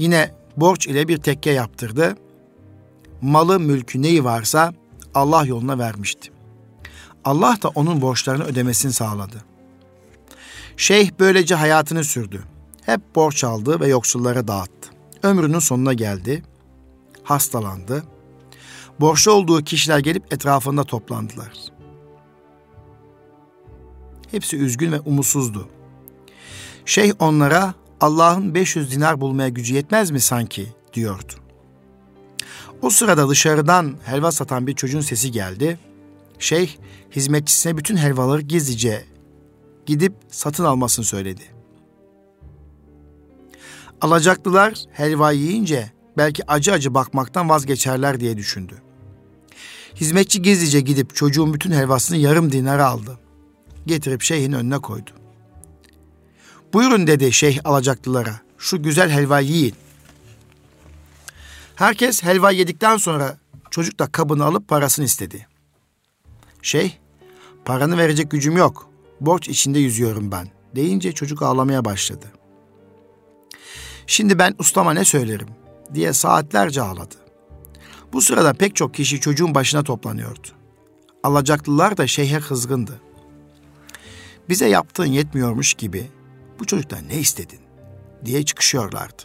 Yine borç ile bir tekke yaptırdı. Malı mülkü neyi varsa Allah yoluna vermişti. Allah da onun borçlarını ödemesini sağladı. Şeyh böylece hayatını sürdü. Hep borç aldı ve yoksullara dağıttı. Ömrünün sonuna geldi. Hastalandı. Borçlu olduğu kişiler gelip etrafında toplandılar. Hepsi üzgün ve umutsuzdu. Şeyh onlara Allah'ın 500 dinar bulmaya gücü yetmez mi sanki diyordu. O sırada dışarıdan helva satan bir çocuğun sesi geldi. Şeyh hizmetçisine bütün helvaları gizlice gidip satın almasını söyledi. Alacaklılar helva yiyince belki acı acı bakmaktan vazgeçerler diye düşündü. Hizmetçi gizlice gidip çocuğun bütün helvasını yarım dinara aldı. Getirip şeyhin önüne koydu. Buyurun dedi şeyh alacaklılara. Şu güzel helva yiyin. Herkes helva yedikten sonra çocuk da kabını alıp parasını istedi. Şeyh, paranı verecek gücüm yok. Borç içinde yüzüyorum ben. Deyince çocuk ağlamaya başladı. Şimdi ben ustama ne söylerim diye saatlerce ağladı. Bu sırada pek çok kişi çocuğun başına toplanıyordu. Alacaklılar da şeyhe kızgındı. Bize yaptığın yetmiyormuş gibi bu çocuktan ne istedin diye çıkışıyorlardı.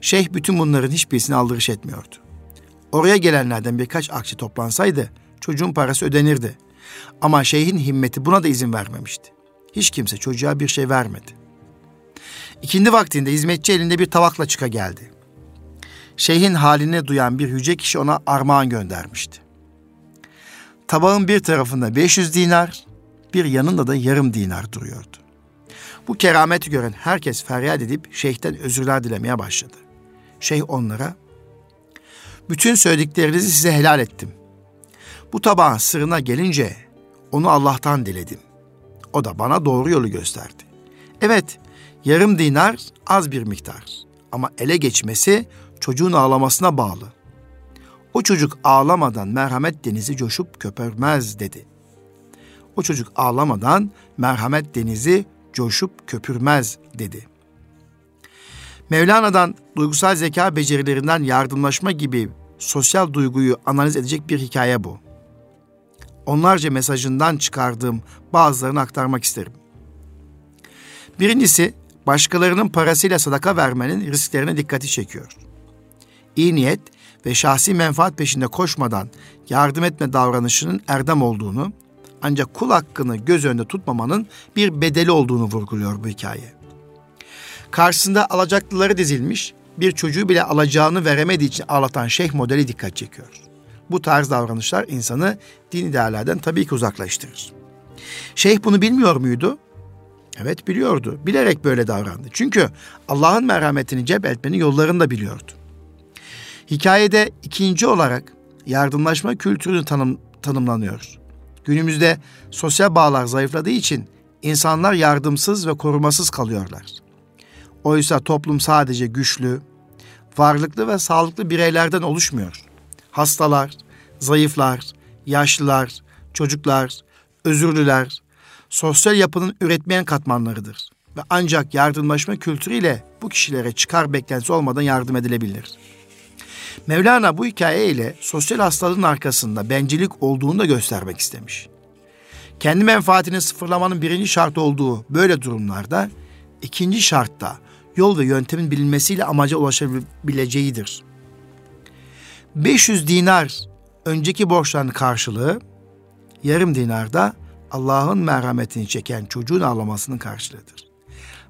Şeyh bütün bunların hiçbirisini aldırış etmiyordu. Oraya gelenlerden birkaç akçe toplansaydı çocuğun parası ödenirdi. Ama şeyhin himmeti buna da izin vermemişti. Hiç kimse çocuğa bir şey vermedi. İkindi vaktinde hizmetçi elinde bir tabakla çıka geldi. Şeyhin halini duyan bir yüce kişi ona armağan göndermişti. Tabağın bir tarafında 500 dinar, bir yanında da yarım dinar duruyordu. Bu kerameti gören herkes feryat edip şeyhten özürler dilemeye başladı. Şeyh onlara, bütün söylediklerinizi size helal ettim. Bu tabağın sırrına gelince onu Allah'tan diledim. O da bana doğru yolu gösterdi. Evet, yarım dinar az bir miktar ama ele geçmesi çocuğun ağlamasına bağlı. O çocuk ağlamadan merhamet denizi coşup köpürmez dedi. O çocuk ağlamadan merhamet denizi coşup köpürmez dedi. Mevlana'dan duygusal zeka becerilerinden yardımlaşma gibi sosyal duyguyu analiz edecek bir hikaye bu. Onlarca mesajından çıkardığım bazılarını aktarmak isterim. Birincisi, başkalarının parasıyla sadaka vermenin risklerine dikkati çekiyor. İyi niyet ve şahsi menfaat peşinde koşmadan yardım etme davranışının erdem olduğunu, ancak kul hakkını göz önünde tutmamanın bir bedeli olduğunu vurguluyor bu hikaye. Karşısında alacaklıları dizilmiş, bir çocuğu bile alacağını veremediği için ağlatan şeyh modeli dikkat çekiyor. Bu tarz davranışlar insanı dini değerlerden tabii ki uzaklaştırır. Şeyh bunu bilmiyor muydu? Evet biliyordu. Bilerek böyle davrandı. Çünkü Allah'ın merhametini cebeltmenin yollarını da biliyordu. Hikayede ikinci olarak yardımlaşma kültürünü tanım, tanımlanıyor. Günümüzde sosyal bağlar zayıfladığı için insanlar yardımsız ve korumasız kalıyorlar. Oysa toplum sadece güçlü, varlıklı ve sağlıklı bireylerden oluşmuyor. Hastalar, zayıflar, yaşlılar, çocuklar, özürlüler, sosyal yapının üretmeyen katmanlarıdır. Ve ancak yardımlaşma kültürüyle bu kişilere çıkar beklentisi olmadan yardım edilebilir. Mevlana bu hikaye ile sosyal hastalığın arkasında bencillik olduğunu da göstermek istemiş. Kendi menfaatini sıfırlamanın birinci şart olduğu böyle durumlarda ikinci şartta yol ve yöntemin bilinmesiyle amaca ulaşabileceğidir. 500 dinar önceki borçların karşılığı, yarım dinar da Allah'ın merhametini çeken çocuğun ağlamasının karşılığıdır.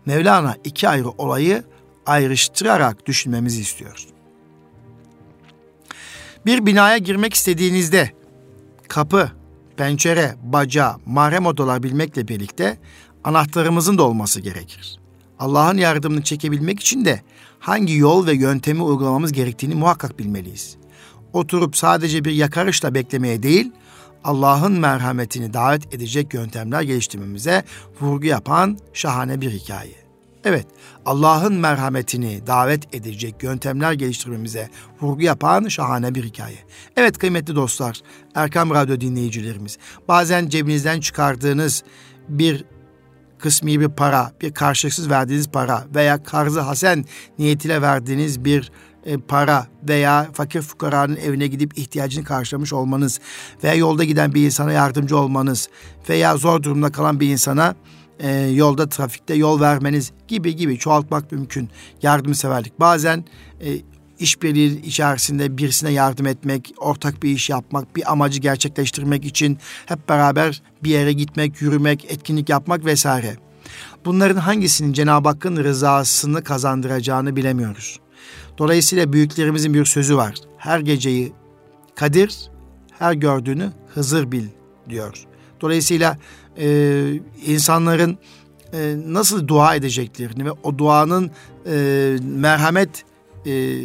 Mevlana iki ayrı olayı ayrıştırarak düşünmemizi istiyor. Bir binaya girmek istediğinizde kapı, pencere, baca, mahrem odalar bilmekle birlikte anahtarımızın da olması gerekir. Allah'ın yardımını çekebilmek için de hangi yol ve yöntemi uygulamamız gerektiğini muhakkak bilmeliyiz. Oturup sadece bir yakarışla beklemeye değil, Allah'ın merhametini davet edecek yöntemler geliştirmemize vurgu yapan şahane bir hikaye. Evet, Allah'ın merhametini davet edecek yöntemler geliştirmemize vurgu yapan şahane bir hikaye. Evet kıymetli dostlar, Erkam Radyo dinleyicilerimiz, bazen cebinizden çıkardığınız bir kısmi bir para, bir karşılıksız verdiğiniz para veya karzı hasen niyetiyle verdiğiniz bir e, para veya fakir fukaranın evine gidip ihtiyacını karşılamış olmanız veya yolda giden bir insana yardımcı olmanız veya zor durumda kalan bir insana e, yolda trafikte yol vermeniz gibi gibi çoğaltmak mümkün yardımseverlik. Bazen e, işbirliği içerisinde birisine yardım etmek, ortak bir iş yapmak, bir amacı gerçekleştirmek için hep beraber bir yere gitmek, yürümek, etkinlik yapmak vesaire. Bunların hangisinin Cenab-ı Hakk'ın rızasını kazandıracağını bilemiyoruz. Dolayısıyla büyüklerimizin bir sözü var. Her geceyi Kadir, her gördüğünü Hızır bil diyor. Dolayısıyla e, insanların e, nasıl dua edeceklerini ve o duanın e, merhamet e,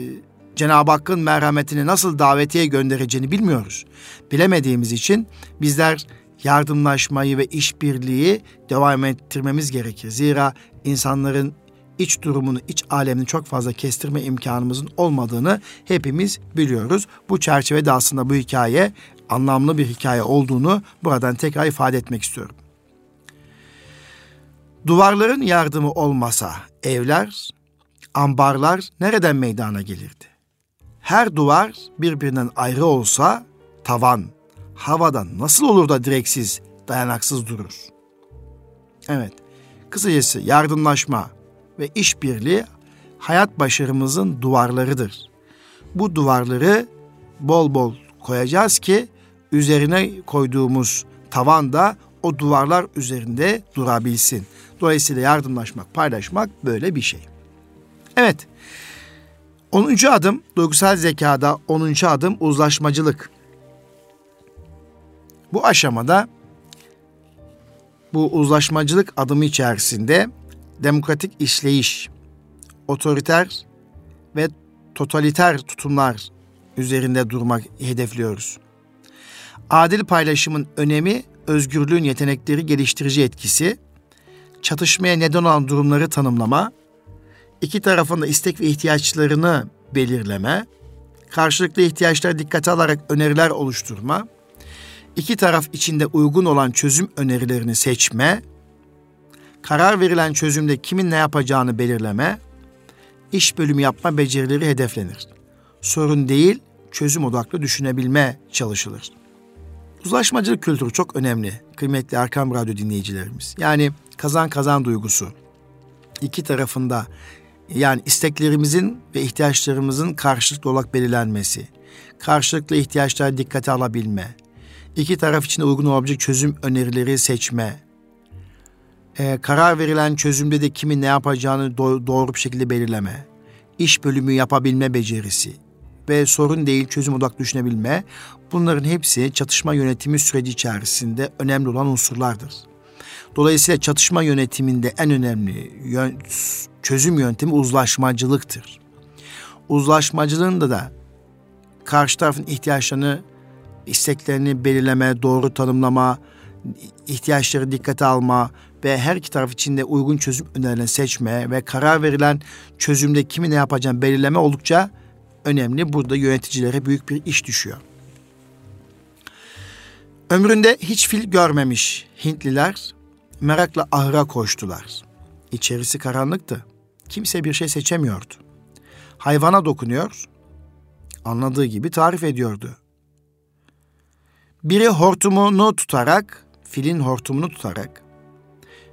Cenab-ı Hakk'ın merhametini nasıl davetiye göndereceğini bilmiyoruz. Bilemediğimiz için bizler yardımlaşmayı ve işbirliği devam ettirmemiz gerekir. Zira insanların iç durumunu, iç alemini çok fazla kestirme imkanımızın olmadığını hepimiz biliyoruz. Bu çerçevede aslında bu hikaye anlamlı bir hikaye olduğunu buradan tekrar ifade etmek istiyorum. Duvarların yardımı olmasa evler, ambarlar nereden meydana gelirdi? Her duvar birbirinden ayrı olsa tavan havadan nasıl olur da direksiz, dayanaksız durur? Evet, kısacası yardımlaşma ve işbirliği hayat başarımızın duvarlarıdır. Bu duvarları bol bol koyacağız ki üzerine koyduğumuz tavan da o duvarlar üzerinde durabilsin. Dolayısıyla yardımlaşmak, paylaşmak böyle bir şey. Evet. 10. adım duygusal zekada 10. adım uzlaşmacılık. Bu aşamada bu uzlaşmacılık adımı içerisinde demokratik işleyiş, otoriter ve totaliter tutumlar üzerinde durmak hedefliyoruz. Adil paylaşımın önemi, özgürlüğün yetenekleri geliştirici etkisi, çatışmaya neden olan durumları tanımlama, iki tarafın da istek ve ihtiyaçlarını belirleme, karşılıklı ihtiyaçları dikkate alarak öneriler oluşturma, iki taraf içinde uygun olan çözüm önerilerini seçme, karar verilen çözümde kimin ne yapacağını belirleme, iş bölümü yapma becerileri hedeflenir. Sorun değil, çözüm odaklı düşünebilme çalışılır. Uzlaşmacılık kültürü çok önemli kıymetli Erkam Radyo dinleyicilerimiz. Yani kazan kazan duygusu. iki tarafında yani isteklerimizin ve ihtiyaçlarımızın karşılıklı olarak belirlenmesi, karşılıklı ihtiyaçları dikkate alabilme, iki taraf için uygun olabilecek çözüm önerileri seçme, e, karar verilen çözümde de kimin ne yapacağını do- doğru bir şekilde belirleme, iş bölümü yapabilme becerisi ve sorun değil çözüm odaklı düşünebilme, bunların hepsi çatışma yönetimi süreci içerisinde önemli olan unsurlardır. Dolayısıyla çatışma yönetiminde en önemli yön, çözüm yöntemi uzlaşmacılıktır. Uzlaşmacılığında da karşı tarafın ihtiyaçlarını, isteklerini belirleme, doğru tanımlama, ihtiyaçları dikkate alma ve her iki taraf içinde uygun çözüm önerilerini seçme ve karar verilen çözümde kimi ne yapacağını belirleme oldukça önemli. Burada yöneticilere büyük bir iş düşüyor. Ömründe hiç fil görmemiş Hintliler merakla ahıra koştular. İçerisi karanlıktı. Kimse bir şey seçemiyordu. Hayvana dokunuyor, anladığı gibi tarif ediyordu. Biri hortumunu tutarak, filin hortumunu tutarak,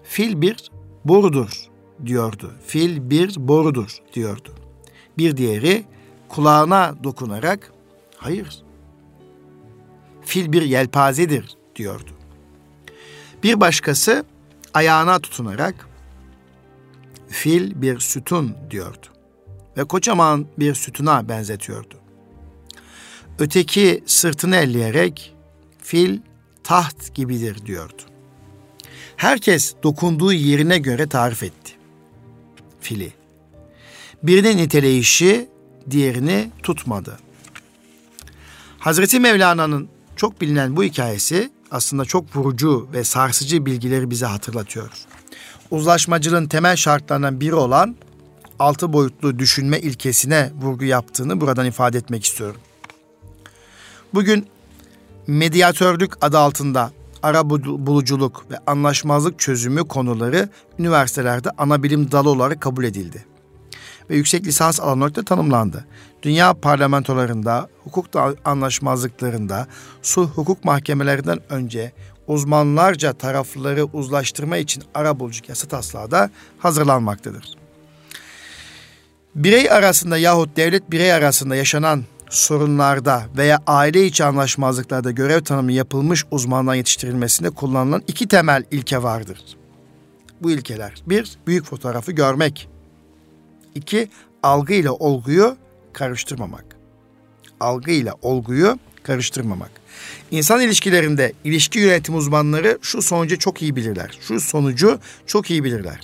fil bir borudur diyordu. Fil bir borudur diyordu. Bir diğeri kulağına dokunarak, hayır, fil bir yelpazedir diyordu. Bir başkası ayağına tutunarak fil bir sütun diyordu ve kocaman bir sütuna benzetiyordu. Öteki sırtını elleyerek fil taht gibidir diyordu. Herkes dokunduğu yerine göre tarif etti fili. Birinin niteleyişi diğerini tutmadı. Hazreti Mevlana'nın çok bilinen bu hikayesi aslında çok vurucu ve sarsıcı bilgileri bize hatırlatıyor. Uzlaşmacılığın temel şartlarından biri olan altı boyutlu düşünme ilkesine vurgu yaptığını buradan ifade etmek istiyorum. Bugün medyatörlük adı altında ara buluculuk ve anlaşmazlık çözümü konuları üniversitelerde ana bilim dalı olarak kabul edildi. Ve yüksek lisans alanı olarak da tanımlandı. Dünya parlamentolarında, hukuk anlaşmazlıklarında, sulh hukuk mahkemelerinden önce uzmanlarca tarafları uzlaştırma için ara buluculuk yasa taslağı da hazırlanmaktadır. Birey arasında yahut devlet birey arasında yaşanan sorunlarda veya aile içi anlaşmazlıklarda görev tanımı yapılmış uzmandan yetiştirilmesinde kullanılan iki temel ilke vardır. Bu ilkeler. Bir, büyük fotoğrafı görmek. İki, algı ile olguyu karıştırmamak. Algı ile olguyu karıştırmamak. İnsan ilişkilerinde ilişki yönetim uzmanları şu sonucu çok iyi bilirler. Şu sonucu çok iyi bilirler.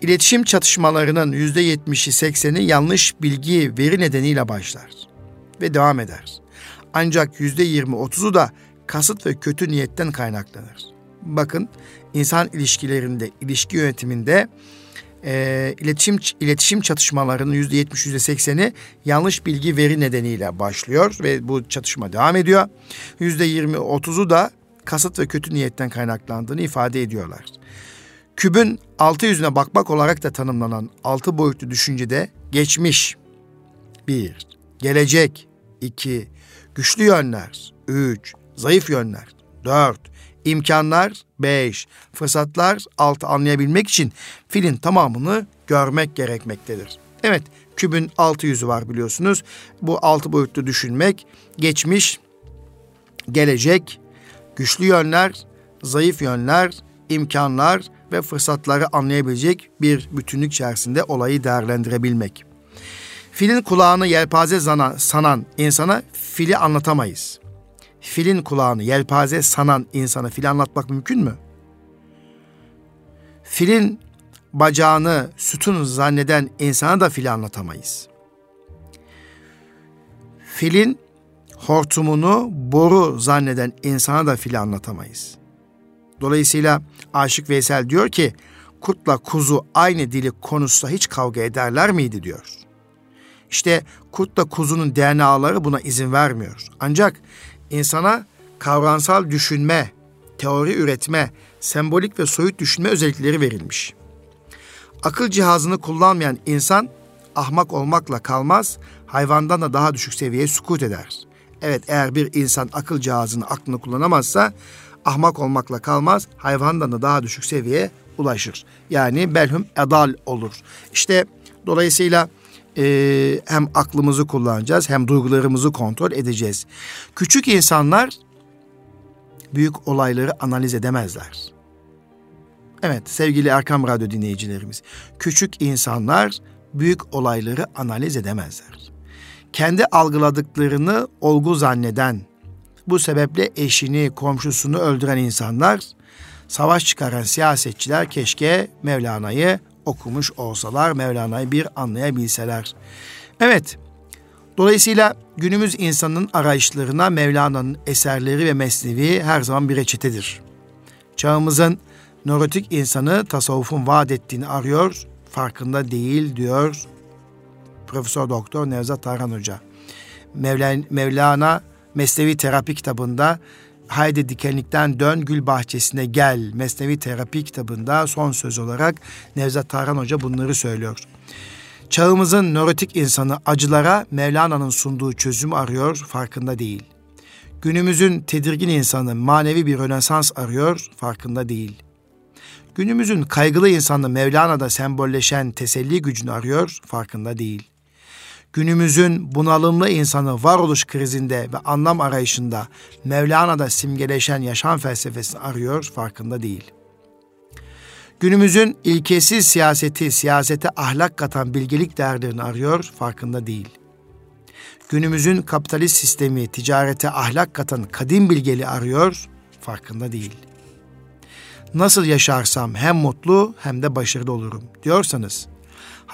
İletişim çatışmalarının %70'i 80'i yanlış bilgi, veri nedeniyle başlar ve devam eder. Ancak %20-30'u da kasıt ve kötü niyetten kaynaklanır. Bakın insan ilişkilerinde, ilişki yönetiminde e, iletişim iletişim çatışmalarının yüzde yetmiş yüzde sekseni yanlış bilgi veri nedeniyle başlıyor ve bu çatışma devam ediyor. Yüzde yirmi otuzu da kasıt ve kötü niyetten kaynaklandığını ifade ediyorlar. Kübün altı yüzüne bakmak olarak da tanımlanan altı boyutlu düşüncede geçmiş, bir, gelecek, iki, güçlü yönler, üç, zayıf yönler, dört, imkanlar beş, fırsatlar altı anlayabilmek için filin tamamını görmek gerekmektedir. Evet, kübün altı yüzü var biliyorsunuz. Bu altı boyutlu düşünmek, geçmiş, gelecek, güçlü yönler, zayıf yönler, imkanlar ve fırsatları anlayabilecek bir bütünlük içerisinde olayı değerlendirebilmek. Filin kulağını yelpaze sanan, sanan insana fili anlatamayız. Filin kulağını yelpaze sanan insana fili anlatmak mümkün mü? Filin bacağını sütun zanneden insana da fili anlatamayız. Filin hortumunu boru zanneden insana da fili anlatamayız. Dolayısıyla Aşık Veysel diyor ki kurtla kuzu aynı dili konuşsa hiç kavga ederler miydi diyor. İşte kurtla kuzunun DNA'ları buna izin vermiyor. Ancak insana kavramsal düşünme, teori üretme, sembolik ve soyut düşünme özellikleri verilmiş. Akıl cihazını kullanmayan insan ahmak olmakla kalmaz, hayvandan da daha düşük seviyeye sukut eder. Evet eğer bir insan akıl cihazını aklını kullanamazsa ahmak olmakla kalmaz, hayvandan da daha düşük seviyeye ulaşır. Yani belhum edal olur. İşte dolayısıyla e, hem aklımızı kullanacağız hem duygularımızı kontrol edeceğiz. Küçük insanlar büyük olayları analiz edemezler. Evet sevgili Erkam Radyo dinleyicilerimiz. Küçük insanlar büyük olayları analiz edemezler. Kendi algıladıklarını olgu zanneden, bu sebeple eşini, komşusunu öldüren insanlar, savaş çıkaran siyasetçiler keşke Mevlana'yı okumuş olsalar, Mevlana'yı bir anlayabilseler. Evet, dolayısıyla günümüz insanın arayışlarına Mevlana'nın eserleri ve mesnevi her zaman bir reçetedir. Çağımızın nörotik insanı tasavvufun vaat ettiğini arıyor, farkında değil diyor Profesör Doktor Nevzat Tarhan Hoca. Mevlana, Mevlana Mesnevi Terapi kitabında Haydi dikenlikten dön gül bahçesine gel Mesnevi Terapi kitabında son söz olarak Nevzat Tarhan Hoca bunları söylüyor. Çağımızın nörotik insanı acılara Mevlana'nın sunduğu çözüm arıyor, farkında değil. Günümüzün tedirgin insanı manevi bir rönesans arıyor, farkında değil. Günümüzün kaygılı insanı Mevlana'da sembolleşen teselli gücünü arıyor, farkında değil. Günümüzün bunalımlı insanı varoluş krizinde ve anlam arayışında Mevlana'da simgeleşen yaşam felsefesini arıyor, farkında değil. Günümüzün ilkesiz siyaseti, siyasete ahlak katan bilgelik değerlerini arıyor, farkında değil. Günümüzün kapitalist sistemi ticarete ahlak katan kadim bilgeli arıyor, farkında değil. Nasıl yaşarsam hem mutlu hem de başarılı olurum diyorsanız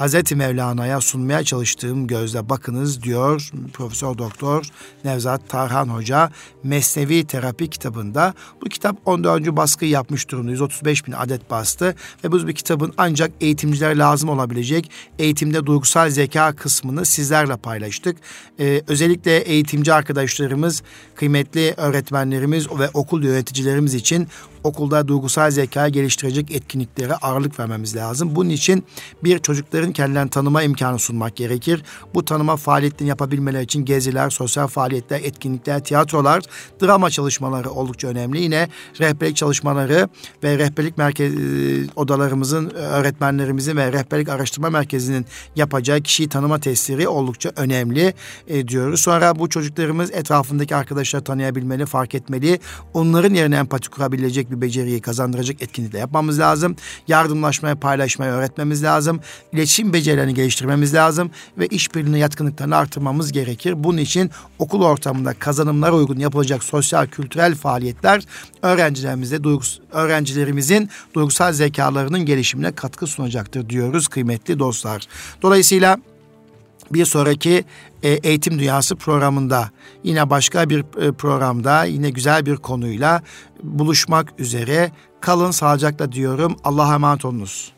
Hazreti Mevlana'ya sunmaya çalıştığım gözle bakınız diyor Profesör Doktor Nevzat Tarhan Hoca Mesnevi Terapi kitabında. Bu kitap 14. baskı yapmış durumda. 135 bin adet bastı ve bu bir kitabın ancak eğitimcilere lazım olabilecek eğitimde duygusal zeka kısmını sizlerle paylaştık. Ee, özellikle eğitimci arkadaşlarımız, kıymetli öğretmenlerimiz ve okul yöneticilerimiz için okulda duygusal zeka geliştirecek etkinliklere ağırlık vermemiz lazım. Bunun için bir çocukların kendilerini tanıma imkanı sunmak gerekir. Bu tanıma faaliyetlerini yapabilmeleri için geziler, sosyal faaliyetler, etkinlikler, tiyatrolar, drama çalışmaları oldukça önemli. Yine rehberlik çalışmaları ve rehberlik merkez e, odalarımızın, öğretmenlerimizin ve rehberlik araştırma merkezinin yapacağı kişiyi tanıma testleri oldukça önemli e, diyoruz. Sonra bu çocuklarımız etrafındaki arkadaşları tanıyabilmeli, fark etmeli. Onların yerine empati kurabilecek bir beceriyi kazandıracak etkinlikle yapmamız lazım. Yardımlaşmayı, paylaşmayı öğretmemiz lazım. İletişim becerilerini geliştirmemiz lazım ve işbirliğine yatkınlıklarını artırmamız gerekir. Bunun için okul ortamında kazanımlara uygun yapılacak sosyal kültürel faaliyetler öğrencilerimize duygus öğrencilerimizin duygusal zekalarının gelişimine katkı sunacaktır diyoruz kıymetli dostlar. Dolayısıyla bir sonraki e, Eğitim Dünyası programında yine başka bir e, programda yine güzel bir konuyla buluşmak üzere. Kalın sağlıcakla diyorum. Allah'a emanet olunuz.